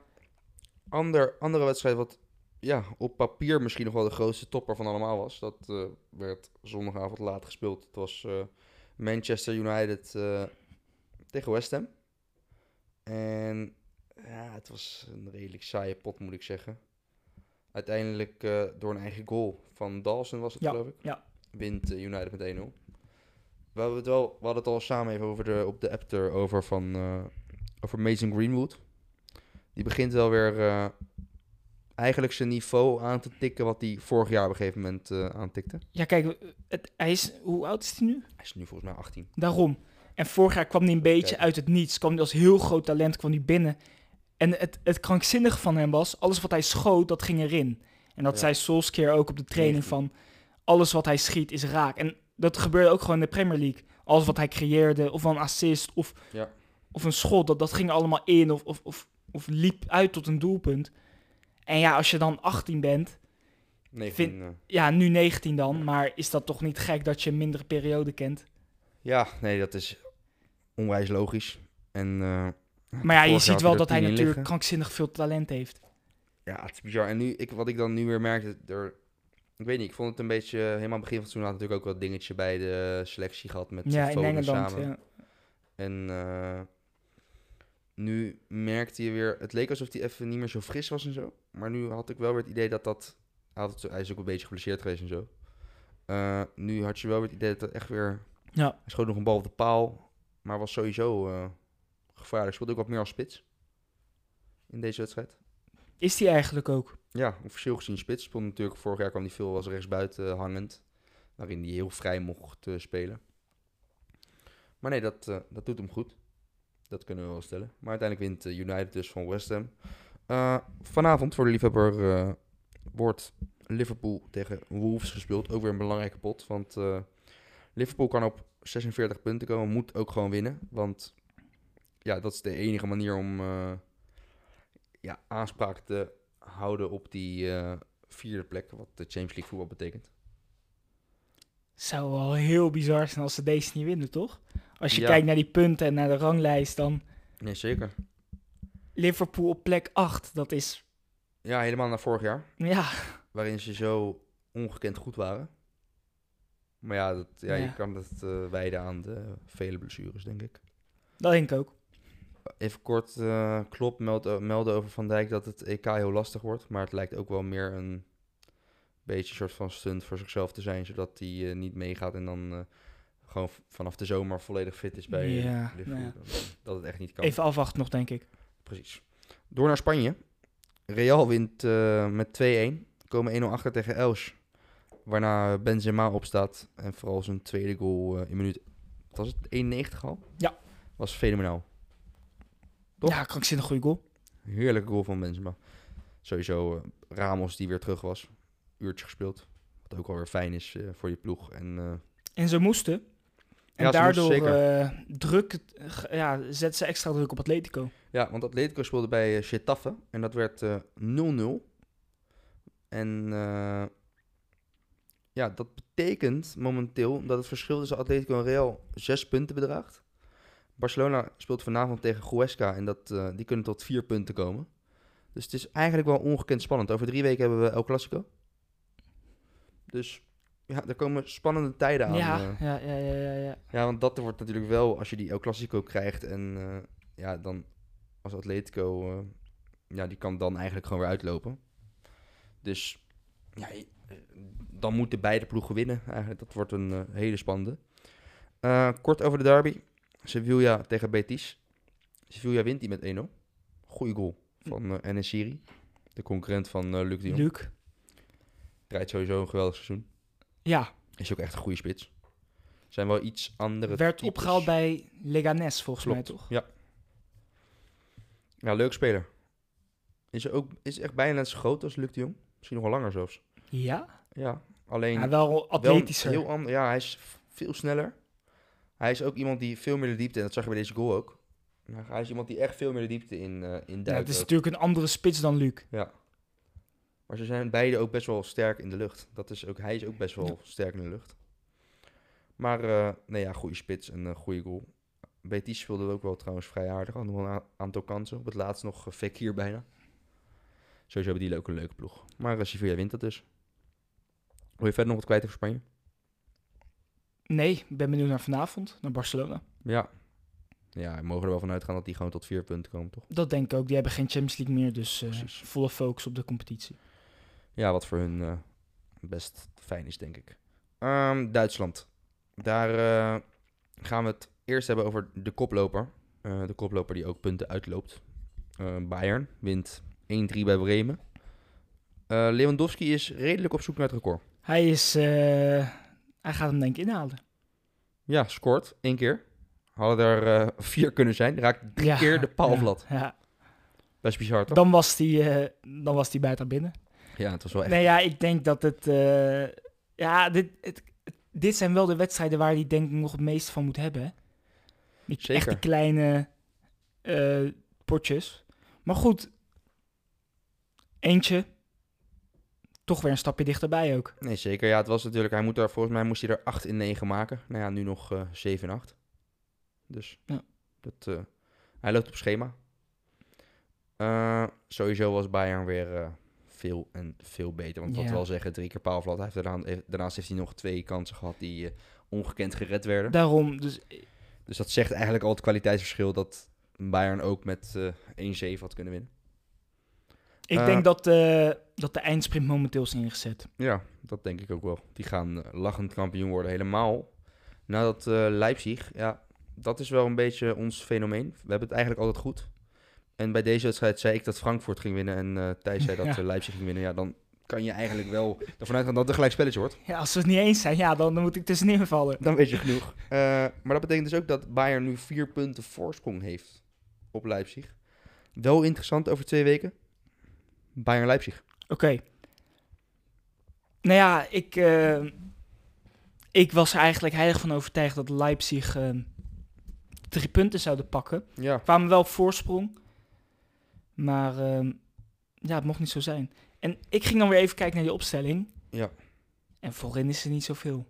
ander, andere wedstrijd wat ja, op papier misschien nog wel de grootste topper van allemaal was. Dat eh, werd zondagavond laat gespeeld. Het was Manchester United tegen West Ham. En ja, het was een redelijk saaie pot moet ik zeggen. Uiteindelijk eh, door een eigen goal van Dawson was het Ja, geloof ik. ja. Wint eh, United met 1-0. We, hebben het wel, we hadden het al samen even over de, op de app erover van eh, over Mason Greenwood. Die begint wel weer eigenlijk zijn niveau aan te tikken wat hij vorig jaar op een gegeven moment aantikte. Ja, kijk, het, hij is, hoe oud is hij nu? Hij is nu volgens mij 18. Daarom. En vorig jaar kwam hij een beetje Kijk. uit het niets. Kwam hij als heel groot talent kwam hij binnen. En het, het krankzinnige van hem was, alles wat hij schoot, dat ging erin. En dat Ja. zei Solskjaer ook op de training 19. van, alles wat hij schiet is raak. En dat gebeurde ook gewoon in de Premier League. Alles wat hij creëerde, of een assist, of, Ja. of een schot, dat, dat ging allemaal in, of, of, of, of liep uit tot een doelpunt. En ja, als je dan 18 bent, 19, eh, ja, nu 19 dan, maar is dat toch niet gek dat je een mindere periode kent? ja, nee, dat is onwijs logisch. En, eh, Maar ja, je ziet wel dat hij 10 in natuurlijk liggen. krankzinnig veel talent heeft. Ja, het is bizar. En nu, ik, wat ik dan nu weer merkte, er, ik weet niet, ik vond het een beetje, helemaal aan het begin van het seizoen had natuurlijk ook wel dingetje bij de selectie gehad met ja, ja, in Engeland. samen. Ja. En eh, nu merkte je weer, het leek alsof hij even niet meer zo fris was en zo. Maar nu had ik wel weer het idee dat dat, hij, had het hij is ook een beetje geblesseerd geweest en zo. Eh, nu had je wel weer het idee dat het echt weer, Ja. hij schoot nog een bal op de paal, maar was sowieso eh, gevaarlijk. Speelde ook wat meer als spits in deze wedstrijd. Is hij eigenlijk ook? Ja, officieel gezien spits. Speelde natuurlijk vorig jaar kwam hij veel als rechtsbuiten hangend. Waarin hij heel vrij mocht eh, spelen. Maar nee, dat, eh, dat doet hem goed. Dat kunnen we wel stellen. Maar uiteindelijk wint eh, United dus van West Ham. Eh, vanavond voor de liefhebber eh, wordt Liverpool tegen Wolves gespeeld. Ook weer een belangrijke pot. Want eh, Liverpool kan op 46 punten komen. Moet ook gewoon winnen. Want ja, dat is de enige manier om eh, ja, aanspraak te houden op die eh, vierde plek. Wat de Champions League voetbal betekent. Zou wel heel bizar zijn als ze deze niet winnen, toch? Als je Ja. kijkt naar die punten en naar de ranglijst, dan Nee, zeker. Liverpool op plek 8. Dat is, Ja, helemaal naar vorig jaar. ja, Waarin ze zo ongekend goed waren. Maar ja, dat, ja, Ja. je kan dat eh, wijden aan de vele blessures, denk ik. dat denk ik ook. Even kort, eh Klopp meldt, meldde over Van Dijk dat het EK heel lastig wordt. Maar het lijkt ook wel meer een beetje een soort van stunt voor zichzelf te zijn. Zodat hij eh, niet meegaat en dan eh, gewoon vanaf de zomer volledig fit is bij eh, Ja, nou ja. Dat- het echt niet kan. Even afwachten nog, denk ik. Precies. Door naar Spanje. Real wint eh, met 2-1. Komen 1-0 achter tegen Elche. Waarna Benzema opstaat. En vooral zijn tweede goal eh, in minuut... Was het 91 al? Ja. Was fenomenaal. Toch? Ja, krankzinnig goede goal. Heerlijke goal van Benzema. Sowieso eh, Ramos die weer terug was. Uurtje gespeeld. Wat ook wel weer fijn is eh, voor je ploeg. En eh, En ze moesten. En Ja, moesten daardoor zeker. eh, druk, ja, zet ze extra druk op Atletico. ja, want Atletico speelde bij Getafe. En dat werd eh, 0-0. En ja, dat betekent momenteel dat het verschil tussen Atletico en Real zes punten bedraagt. Barcelona speelt vanavond tegen Huesca en dat, eh, die kunnen tot vier punten komen. Dus het is eigenlijk wel ongekend spannend. Over drie weken hebben we El Clasico. Dus ja, er komen spannende tijden aan. ja, eh. ja, ja, ja, ja, ja. Ja, want dat wordt natuurlijk wel als je die El Clasico krijgt en eh, ja, dan als Atletico, ja, die kan dan eigenlijk gewoon weer uitlopen. Dus ja, dan moeten beide ploegen winnen. Eigenlijk, dat wordt een hele spannende. Kort over de derby. Sevilla tegen Betis. Sevilla wint die met 1-0. Goeie goal van eh Enesiri, de concurrent van eh Luc de Jong. Luc. Rijdt sowieso een geweldig seizoen. Ja, Is ook echt een goede spits. Zijn wel iets andere werd types. opgehaald bij Leganes volgens mij, toch? Ja. Ja, leuk speler. Is, er ook, is echt bijna net zo groot als Luc de Jong. Misschien nog wel langer zelfs. Ja? Ja, alleen ja wel wel atletischer. heel ander. Ja, hij is veel sneller. Hij is ook iemand die veel meer de diepte, en dat zag je bij deze goal ook. Ja, Hij is iemand die echt veel meer de diepte in, eh in ja, duikt. het is ook. natuurlijk een andere spits dan Luc. Ja. Maar ze zijn beide ook best wel sterk in de lucht. Dat is ook, hij is ook best wel Ja. sterk in de lucht. Maar eh, nee, ja, goede spits en een goede goal. Betis speelde ook wel trouwens vrij aardig. Had nog wel een aantal kansen. Op het laatst nog uh, Fekir bijna. Sowieso hebben die ook een leuke ploeg. Maar uh, Sevilla wint dat dus. Wil je verder nog wat kwijt over Spanje? Nee, ik ben benieuwd naar vanavond, naar Barcelona. Ja. Ja, we mogen er wel van uitgaan dat die gewoon tot vier punten komen, toch? Dat denk ik ook. Die hebben geen Champions League meer, dus eh, volle focus op de competitie. Ja, wat voor hun eh, best fijn is, denk ik. Ehm, Duitsland. Daar eh, gaan we het eerst hebben over de koploper. De koploper die ook punten uitloopt. Bayern wint 1-3 bij Bremen. Lewandowski is redelijk op zoek naar het record. Hij is... hij gaat hem denk ik inhalen. Ja, scoort één keer. Hadden er eh, vier kunnen zijn. Raakt drie Ja, keer de paalvlat. Ja, ja. Best bizar, toch? Dan was hij eh, dan was hij bijna binnen. Ja, het was wel echt... Nee, ja, ik denk dat het... eh, ja, dit, het, dit zijn wel de wedstrijden waar hij denk ik nog het meeste van moet hebben. Die, Echt Zeker. die kleine potjes. Maar goed, eentje, toch weer een stapje dichterbij ook. Nee, zeker. Ja, het was natuurlijk... Hij moet er, volgens mij moest hij er 8 in 9 maken. Nou ja, nu nog eh 7 in 8. Dus Ja. dat, eh, hij loopt op schema. Eh, sowieso was Bayern weer eh, veel en veel beter. Want ik Ja. wil wel zeggen, drie keer paalvlat. Hij heeft daarna, heeft- daarnaast heeft hij nog twee kansen gehad die ongekend gered werden. Daarom, dus Dus dat zegt eigenlijk al het kwaliteitsverschil dat Bayern ook met eh 1-7 had kunnen winnen. Ik Eh, denk dat, eh, dat de eindsprint momenteel is ingezet. Ja, dat denk ik ook wel. Die gaan eh, lachend kampioen worden, helemaal. Nadat eh, Leipzig, ja, dat is wel een beetje ons fenomeen. We hebben het eigenlijk altijd goed. En bij deze wedstrijd zei ik dat Frankfurt ging winnen en eh Thijs zei dat Ja. eh, Leipzig ging winnen. Ja, dan kan je eigenlijk wel ervan uitgaan dat het een gelijk spelletje wordt. Ja, als we het niet eens zijn, ja, dan, dan moet ik tussenin vallen. Dan weet je genoeg. Eh, maar dat betekent dus ook dat Bayern nu vier punten voorsprong heeft op Leipzig. Wel interessant over twee weken. Bayern-Leipzig. Oké. Nou ja, ik, eh, ik was er eigenlijk heilig van overtuigd dat Leipzig eh, drie punten zouden pakken. Ja, kwamen wel op voorsprong. Maar ehm, ja, het mocht niet zo zijn. En ik ging dan weer even kijken naar die opstelling. ja, En voorin is er niet zoveel.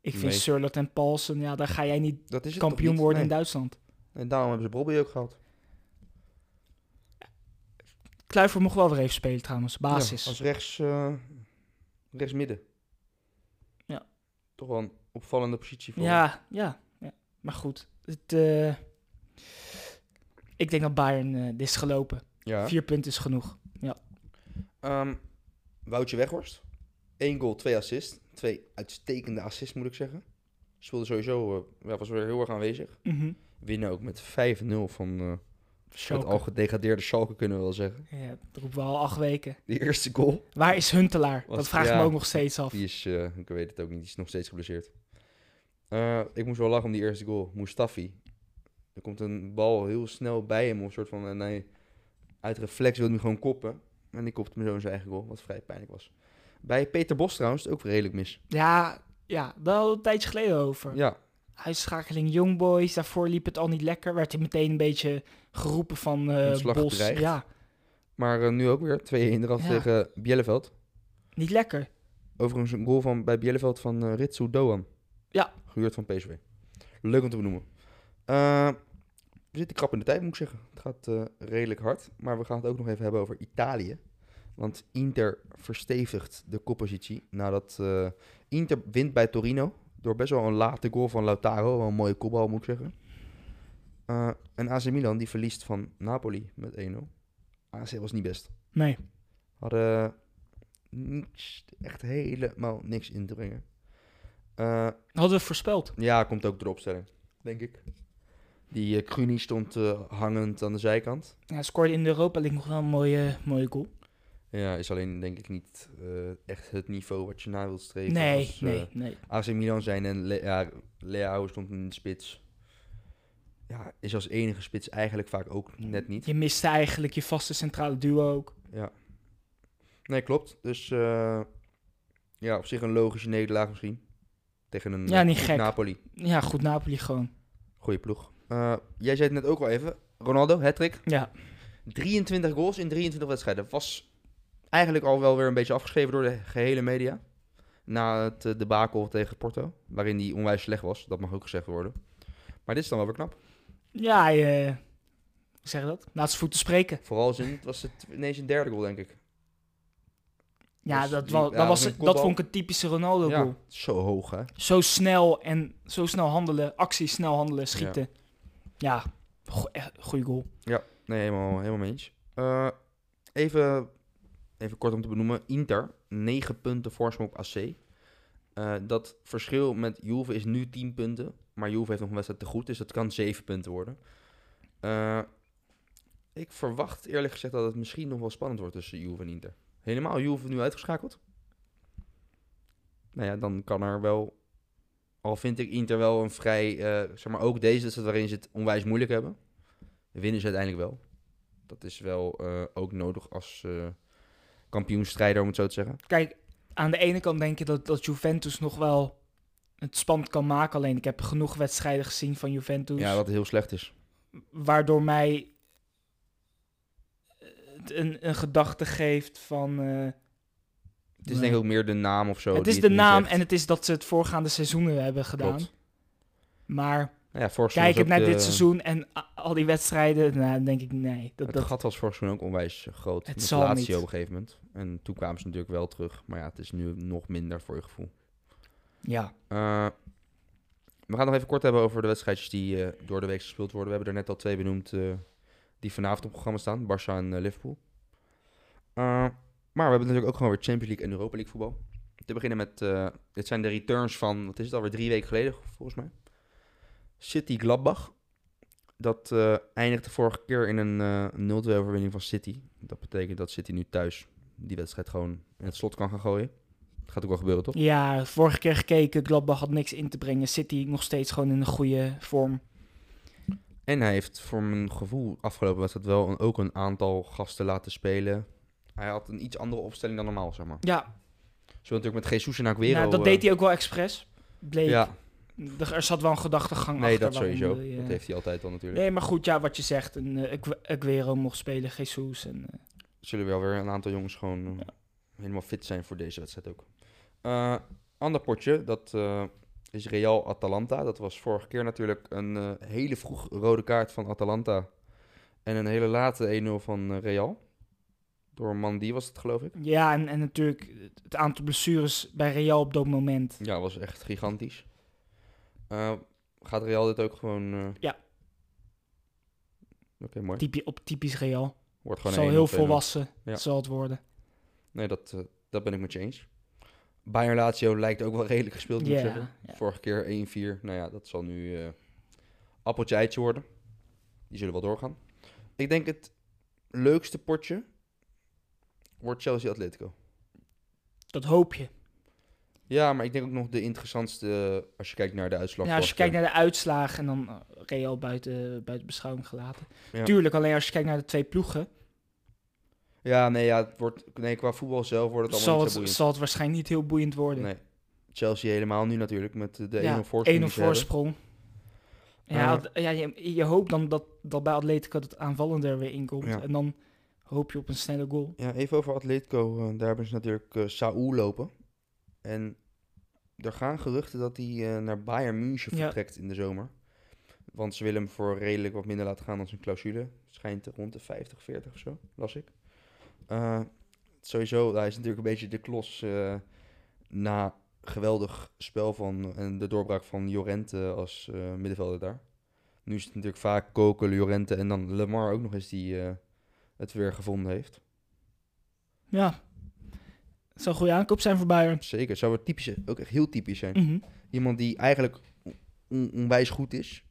Ik vind. Surlot en Paulsen, ja, daar ga jij niet dat is kampioen niet? worden in. Duitsland. En daarom hebben ze Bobby ook gehad. Kluivert mocht wel weer even spelen trouwens, basis. Ja, als rechts, eh rechts midden. Ja. Toch wel een opvallende positie voor Ja, ja, ja. Maar goed, het, eh, ik denk dat Bayern eh, dit is gelopen. Ja. Vier punten is genoeg. Ehm, Woutje Weghorst. Eén goal, twee assist. Twee uitstekende assists, moet ik zeggen. Speelde sowieso, ja, was weer heel erg aanwezig. Mhm. Winnen ook met 5-0 van Schalke. het al gedegradeerde Schalke, kunnen we wel zeggen. Ja, dat roepen we al acht weken. Die eerste goal, Waar is Huntelaar? Was- dat vraag ik ja. me ook nog steeds af. die is, eh, ik weet het ook niet, die is nog steeds geblesseerd. Eh, ik moest wel lachen om die eerste goal. Mustafi. Er komt een bal heel snel bij hem, of een soort van, en hij uit reflex wil hij hem gewoon koppen. En die kopte me zo in zijn eigen goal, wat vrij pijnlijk was. Bij Peter Bos trouwens, het ook redelijk mis. Ja, ja, daar hadden we een tijdje geleden over. Ja, Uitschakeling Young Boys, daarvoor liep het al niet lekker. Werd hij meteen een beetje geroepen van Ontslag Bos. Ja, maar eh, nu ook weer 2-1 eraf Ja. tegen Bieleveld. niet lekker. Overigens een goal van, bij Bieleveld van eh Ritsu Doan. Ja. Gehuurd van PSV. Leuk om te benoemen. We zitten krap in de tijd, moet ik zeggen. Het gaat redelijk hard. Maar we gaan het ook nog even hebben over Italië. Want Inter verstevigt de koppositie nadat Inter wint bij Torino. Door best wel een late goal van Lautaro. Wel een mooie kopbal, moet ik zeggen. Eh, en AC Milan die verliest van Napoli met 1-0. AC was niet best. Nee. Hadden niks, echt helemaal niks in te brengen. Eh, Hadden we voorspeld. ja, komt ook door de opstelling, denk ik. Die eh Kruni stond eh, hangend aan de zijkant. Ja, scoorde in de Europa League nog wel een mooie, mooie goal. Ja, is alleen denk ik niet eh, echt het niveau wat je na wilt streven. Nee, als, nee, eh, nee. AC Milan zijn en Le ja, Leao stond in de spits. Ja, is als enige spits eigenlijk vaak ook net niet. Je miste eigenlijk je vaste centrale duo ook. Ja. Nee, klopt. Dus eh, ja, op zich een logische nederlaag misschien. Tegen een Ja, eh, niet gek. Napoli. Ja, goed Napoli gewoon. Goeie ploeg. Eh, jij zei het net ook wel even. Ronaldo, hattrick. Ja, 23 goals in 23 wedstrijden. Was eigenlijk al wel weer een beetje afgeschreven door de gehele media. Na het uh, debakel tegen Porto. Waarin hij onwijs slecht was. Dat mag ook gezegd worden. Maar dit is dan wel weer knap. ja hij, eh, zeg je dat? Laat zijn voeten spreken. Vooral zijn, het was het ineens een derde goal, denk ik. Ja, Dus dat, die- wa- ja, dat, dat was, dat vond ik een typische Ronaldo goal. Ja, zo hoog, hè? Zo snel en zo snel handelen, actie snel handelen, schieten. Ja, go- echt goede goal. Nee, helemaal, helemaal mee eens. Eh, even, even kort om te benoemen. Inter, 9 punten voorsprong op AC. Eh, dat verschil met Juve is nu 10 punten. Maar Juve heeft nog een wedstrijd te goed, dus dat kan 7 punten worden. Eh, ik verwacht eerlijk gezegd dat het misschien nog wel spannend wordt tussen Juve en Inter. Helemaal Juve nu uitgeschakeld. Nou ja, dan kan er wel... Al vind ik Inter wel een vrij... eh, zeg maar ook deze wedstrijd waarin ze het onwijs moeilijk hebben. Winnen ze uiteindelijk wel. Dat is wel ook nodig als kampioenstrijder, om het zo te zeggen. Kijk, aan de ene kant denk je dat, dat Juventus nog wel het spannend kan maken. Alleen ik heb genoeg wedstrijden gezien van Juventus. Ja, wat heel slecht is. Waardoor mij het een, een gedachte geeft van... eh, Het is denk ik ook meer de naam of zo. het is de naam zegt. en het is dat ze het voorgaande seizoenen hebben gedaan. Klopt. Maar ja, was naar dit seizoen en a- al die wedstrijden, nou, denk ik nee. Dat, Het dat, gat was vorig seizoen ook onwijs groot. Het met zal Lazio niet. op een gegeven moment. En toen kwamen ze natuurlijk wel terug. Maar ja, het is nu nog minder voor je gevoel. ja. Eh, we gaan nog even kort hebben over de wedstrijdjes die eh, door de week gespeeld worden. We hebben er net al twee benoemd eh, die vanavond op het programma staan. Barça en Liverpool. Maar we hebben natuurlijk ook gewoon weer Champions League en Europa League voetbal. Te beginnen met, dit zijn de returns van, wat is het alweer, drie weken geleden volgens mij. City Gladbach. Dat eh, eindigde vorige keer in een eh 0-2 overwinning van City. Dat betekent dat City nu thuis die wedstrijd gewoon in het slot kan gaan gooien. Dat gaat ook wel gebeuren, toch? ja, vorige keer gekeken, Gladbach had niks in te brengen. City nog steeds gewoon in een goede vorm. En hij heeft voor mijn gevoel afgelopen wedstrijd wel een, ook een aantal gasten laten spelen. Hij had een iets andere opstelling dan normaal, zeg maar. Ja, Zo natuurlijk met Jesus en Aguero. nou, dat eh, deed hij ook wel expres. Bleek. Ja, Er, zat wel een gedachtegang nee, achter. dat waarom sowieso. Dat heeft hij altijd al natuurlijk. Nee, maar goed, ja, wat je zegt. Een, eh, Agu- Aguero mocht spelen, Jesus. En, eh, Zullen wel weer een aantal jongens gewoon eh, helemaal fit zijn voor deze wedstrijd ook. Eh ander potje, dat eh, is Real Atalanta. Dat was vorige keer natuurlijk een eh, hele vroeg rode kaart van Atalanta. En een hele late 1-0 van eh, Real. Door Mandi was het, geloof ik. ja, en, en natuurlijk het aantal blessures bij Real op dat moment. Ja, was echt gigantisch. Eh, gaat Real dit ook gewoon... eh, Ja. Oké, mooi. Typi, op typisch Real. Wordt gewoon Zal 1-0, heel 2-0. volwassen Ja. zal het worden. Nee, dat, eh, dat ben ik met je eens. Bayern Lazio lijkt ook wel redelijk gespeeld, moet ik Ja, zeggen. ja. Vorige keer 1-4. Nou ja, dat zal nu appeltje eitje worden. Die zullen wel doorgaan. Ik denk het leukste potje wordt Chelsea Atletico. Dat hoop je. Ja, maar ik denk ook nog de interessantste eh, als je kijkt naar de uitslag. Ja, als je kijkt naar de uitslagen en dan eh, Real buiten, buiten beschouwing gelaten. Ja. Tuurlijk, alleen als je kijkt naar de twee ploegen. Ja, nee, ja, het wordt, nee, qua voetbal zelf wordt het allemaal zal niet het, zal het waarschijnlijk niet heel boeiend worden. Nee. Chelsea helemaal nu natuurlijk, met de 1-0 ja, voorsprong. 1-0 die ze hebben. voorsprong. Ja, Ja. je, je hoopt dan dat, dat bij Atletico het aanvallende er weer in komt. Ja. En dan hoop je op een snelle goal. Ja, even over Atletico. eh, daar hebben ze natuurlijk eh Saúl lopen. En er gaan geruchten dat hij eh, naar Bayern München Ja. vertrekt in de zomer. Want ze willen hem voor redelijk wat minder laten gaan dan zijn clausule. Schijnt rond de 50, 40 of zo, las ik. Eh, sowieso, hij is natuurlijk een beetje de klos eh, na geweldig spel van en de doorbraak van Jorente als middenvelder daar. Nu is het natuurlijk vaak Kokel, Jorente en dan Lemar ook nog eens die het weer gevonden heeft. Ja. Het zou een goede aankoop zijn voor Bayern. Zeker, zou het typisch, ook echt heel typisch zijn. Mhm. Iemand die eigenlijk on- onwijs goed is,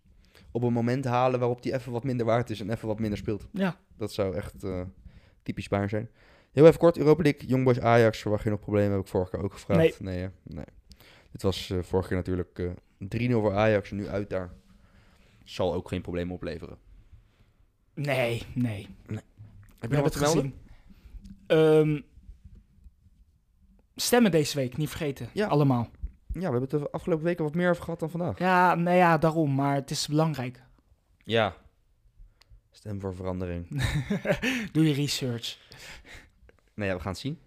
op een moment halen waarop hij even wat minder waard is en even wat minder speelt. Ja. Dat zou echt eh, typisch Bayern zijn. Heel even kort, Europa League, Youngboys Ajax, verwacht je nog problemen? Heb ik vorige keer ook gevraagd. Nee. hè? nee. Dit was eh, vorige keer natuurlijk eh 3-0 voor Ajax en nu uit daar. Zal ook geen probleem opleveren. Nee, nee. Heb je nog wat te melden? Stemmen deze week, niet vergeten. Ja. Allemaal. Ja, we hebben het de afgelopen weken wat meer over gehad dan vandaag. Ja, nou ja, daarom. Maar het is belangrijk. Ja. Stem voor verandering. Doe je research. Nee, ja, we gaan het zien.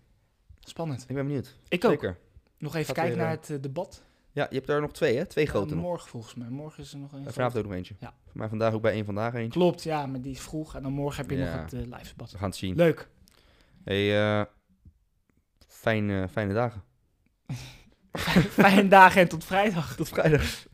Spannend. Ik ben benieuwd. Ik ook. Zeker. Nog even Gaat kijken weer, naar eh, het eh, debat. Ja, je hebt er nog twee, hè? Twee Ja, grote nog. morgen volgens mij. Morgen is er nog een. En vanavond ook nog eentje. Ja. Voor mij vandaag ook bij één vandaag eentje. Klopt, ja, maar die is vroeg. En dan morgen heb je Ja. nog het eh, live debat. We gaan het zien. Leuk. Hey, eh, fijne, fijne dagen. Fijne dagen en tot vrijdag. Tot vrijdag.